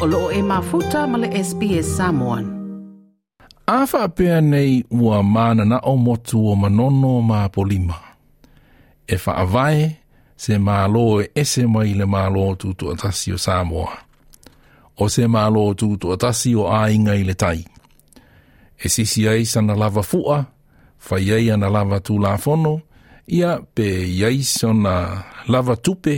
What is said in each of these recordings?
o loo e mafuta ma le SPS Samoan. Afa apea nei ua mana na o motu o manono ma polima. E fa avae se malo e ese mai le malo tutu atasi o Samoa. O se malo tutu atasi o ainga i le tai. E sisi ai sana lava fua, fa iei ana lava tu la fono, ia pe iei sana lava tupe,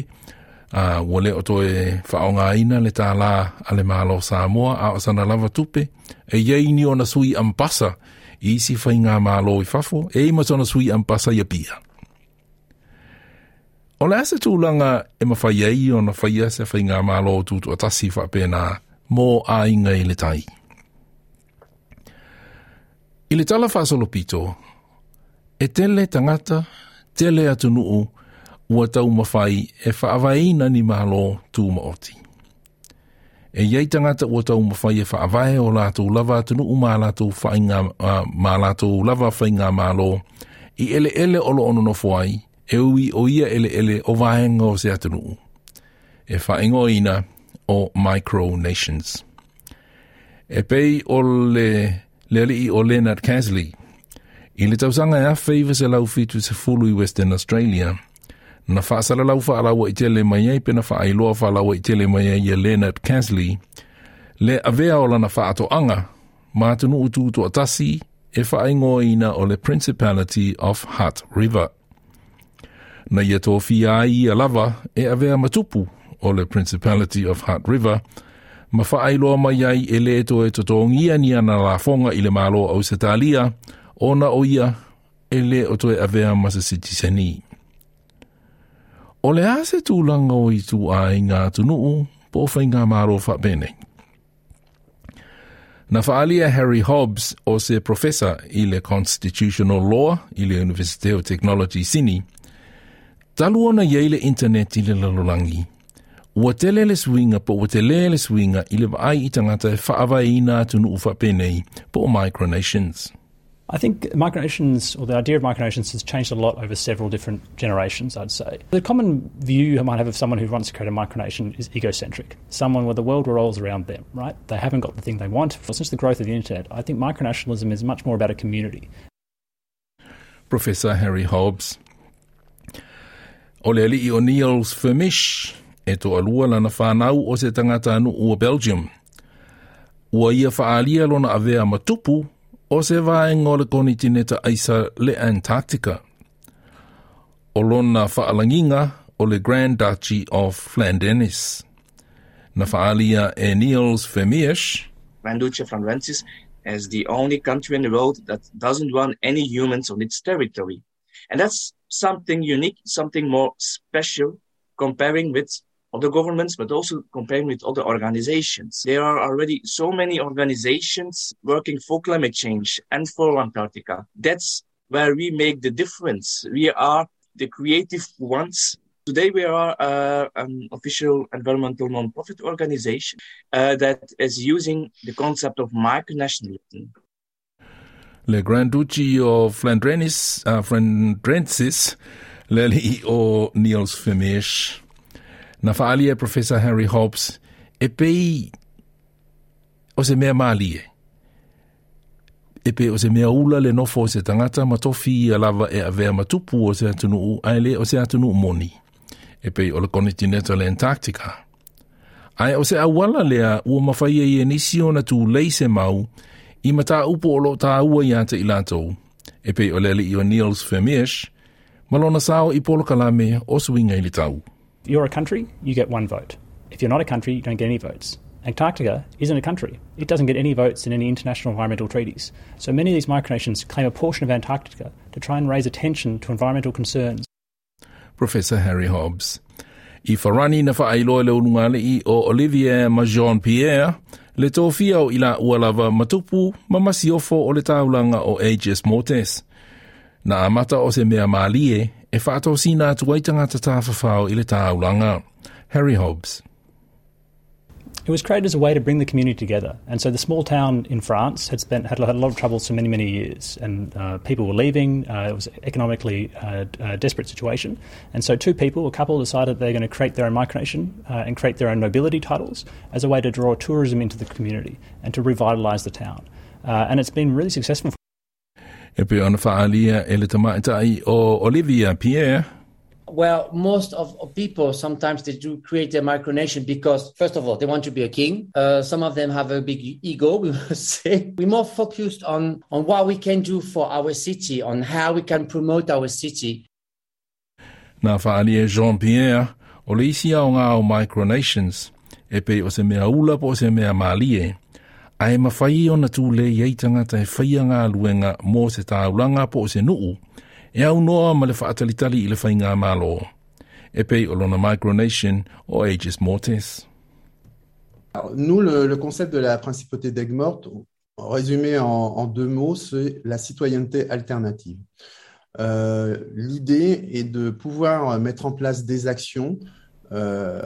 ua leo to e whaonga aina le tā lā ale mālo Samoa a o sana lava tupe e iei ni ona sui ampasa i si whai ngā mālo i fafo e ima sona sui ampasa i apia. O le ase tūlanga e ma whai ei o na whai ase whai ngā mālo tūtu a tasi wha pēnā mō a inga i le tai. I le tala whasolo pito, e tele tangata, tele atunuu, ua tau mawhai e whaawaina ni mahalo tū maoti. E iei tangata ua tau mawhai e whaawae o lātou lava tunu u mālātou whainga uh, mālātou lava whainga mālo i ele ele o lo no fwai e ui o ia ele ele o vahenga o se atunu u. E whaingo ina o Micronations. E pei o le leali i o Leonard Casley i le tausanga e awhaiva se lau fitu se fulu i Western Australia – na faasalalau faalaua i tele mai ai pe na faailoa faalaua i tele mai ai ia leonard kansley le avea o lana faatoʻaga matunuu tuutoʻatasi e faaigoina o le principality of hart river na ia tofia ai ia lava e avea matupu o le principality of hart river ma faailoa mai ai e lē e toe totogia ni ana lafoga i le malo ausa talia ona o ia e lē o toe avea ma se sitisenii O le ase tu langa o i tu a i ngā tunu po o whainga maro wha bene. Na whaalia Harry Hobbs o se professor i le Constitutional Law i le University of Technology Sini, talu ona iei le internet i le lalolangi. Ua tele le po ua tele le i le vaai i tangata e whaavai i ngā tunu u wha bene po o micronations. Nations. I think micronations, or the idea of micronations, has changed a lot over several different generations, I'd say. The common view I might have of someone who wants to create a micronation is egocentric, someone where the world revolves around them, right? They haven't got the thing they want. Since the growth of the internet, I think micronationalism is much more about a community. Professor Harry Hobbs. O le ali i o alua lana whanau o se tangata anu ua Belgium. Ua ia whaalia lona avea matupu o se o le aisa le Antarctica. O lona o le Grand Duchy of Flandenis. Na e Niels as the only country in the world that doesn't want any humans on its territory. And that's something unique, something more special comparing with other governments, but also comparing with other organizations. There are already so many organizations working for climate change and for Antarctica. That's where we make the difference. We are the creative ones. Today, we are uh, an official environmental non-profit organization uh, that is using the concept of micronationalism. Le Grand Duchy of Flandrensis, uh, Flandrensis Lely O'Neill's Flemish. na faaalia e profesa harry hobbes e pei o se mea malie e pei o se mea ula le nofo o se tagata ma tofi ia lava e avea ma tupu o se atunuu ae lē o se atunuu moni e pei o le kontineta antarctica ae o se auala lea ua mafaia ia e nisi ona tulei se mau i mataupu o loo tāua iā te i latou e pei o le alii o niels femish ma lona sao i polokalame o suiga i le tau you're a country, you get one vote. If you're not a country, you don't get any votes. Antarctica isn't a country. It doesn't get any votes in any international environmental treaties. So many of these micronations claim a portion of Antarctica to try and raise attention to environmental concerns. Professor Harry Hobbs. I wharani na whaailoa leo nunga o Olivier Majon pierre le tofia o ila ualava matupu ma masiofo o le tāulanga o Aegis Mortis. Na amata o se mea mālie E whātou sina atu tangata tāwhawhau i le tāulanga. Harry Hobbs. It was created as a way to bring the community together. And so the small town in France had spent had, had a lot of troubles for many, many years. And uh, people were leaving. Uh, it was economically uh, a uh, desperate situation. And so two people, a couple, decided they're going to create their own micronation uh, and create their own nobility titles as a way to draw tourism into the community and to revitalise the town. Uh, and it's been really successful e pe ona whaalia e le tamaitai o Olivia Pierre. Well, most of people sometimes they do create a micronation because, first of all, they want to be a king. Uh, some of them have a big ego, we must say. We're more focused on, on what we can do for our city, on how we can promote our city. Nā whaalia Jean-Pierre, o le isi o micronations, epe o se mea ula po o se mea mālie. Ae mawhai o na tūle iei tangata e whaia ngā luenga mō po se nuu, e au noa ma le whaatalitali i le whai ngā mālo. E pei o lona Micronation o Aegis Mortis. Alors, nous, le, le, concept de la principauté d'Aigues Mortes, résumé en, en, deux mots, c'est la citoyenneté alternative. Euh, L'idée est de pouvoir mettre en place des actions euh,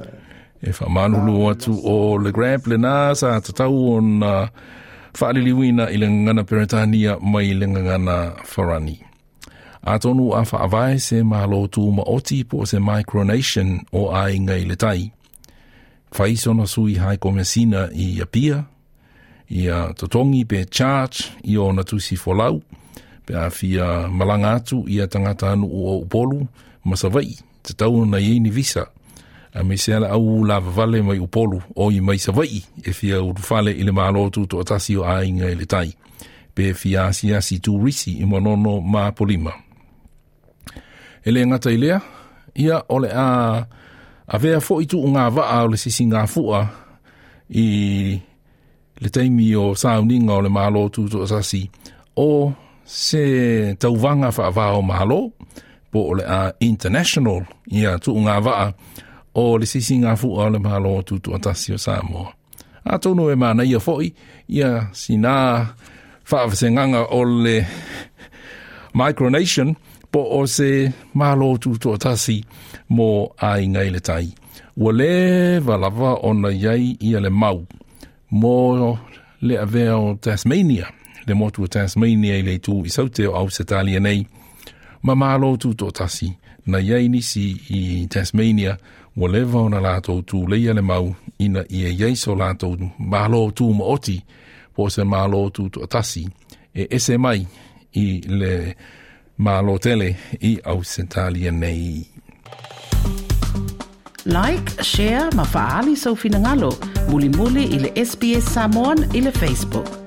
e whamanulu atu o le grab le nā sa tatau o nā whaaliliwina i le ngana peretania mai le ngana wharani. A tonu a whaavai se mahalo tū ma oti po se micronation o ai ngai le tai. Whaisona sui hai komesina i apia, i a totongi pe charge i o natusi folau, pe a fia malanga atu i a tangata anu o upolu, masawai, te tau na ieini visa, a me se ala au la vale mai upolu o i mai sa vai e fia u fale ile ma lotu to atasi o ainga ile tai pe fia si si tu risi i monono ma polima ele ngata ilea ia ole a a vea fo i unga va a ole si singa fua i le taimi o sa uninga ole ma lotu to atasi o se tauvanga fa va o ma po ole a international ia tu unga va o le sisi ngā fua le mahalo o tutu atasi o Samoa. A tonu e mana ia foi, ia sina whaafase nganga o le Micronation, po o se mahalo o tutu atasi mo a ingai le tai. Wa le valava o na iai ia le mau, mo le avea o Tasmania, le motu o Tasmania i le tu i saute o au se talia nei, ma mahalo o tutu atasi na iai nisi i Tasmania ua leva ona latou tuleia le mau ina ia iai so latou mālo tu ma oti po se mālo tu tuatasi e ese mai i le mālo tele i ausentalia nei Like, share, ma faali sau finangalo. Muli muli ile SBS Samoan ile Facebook.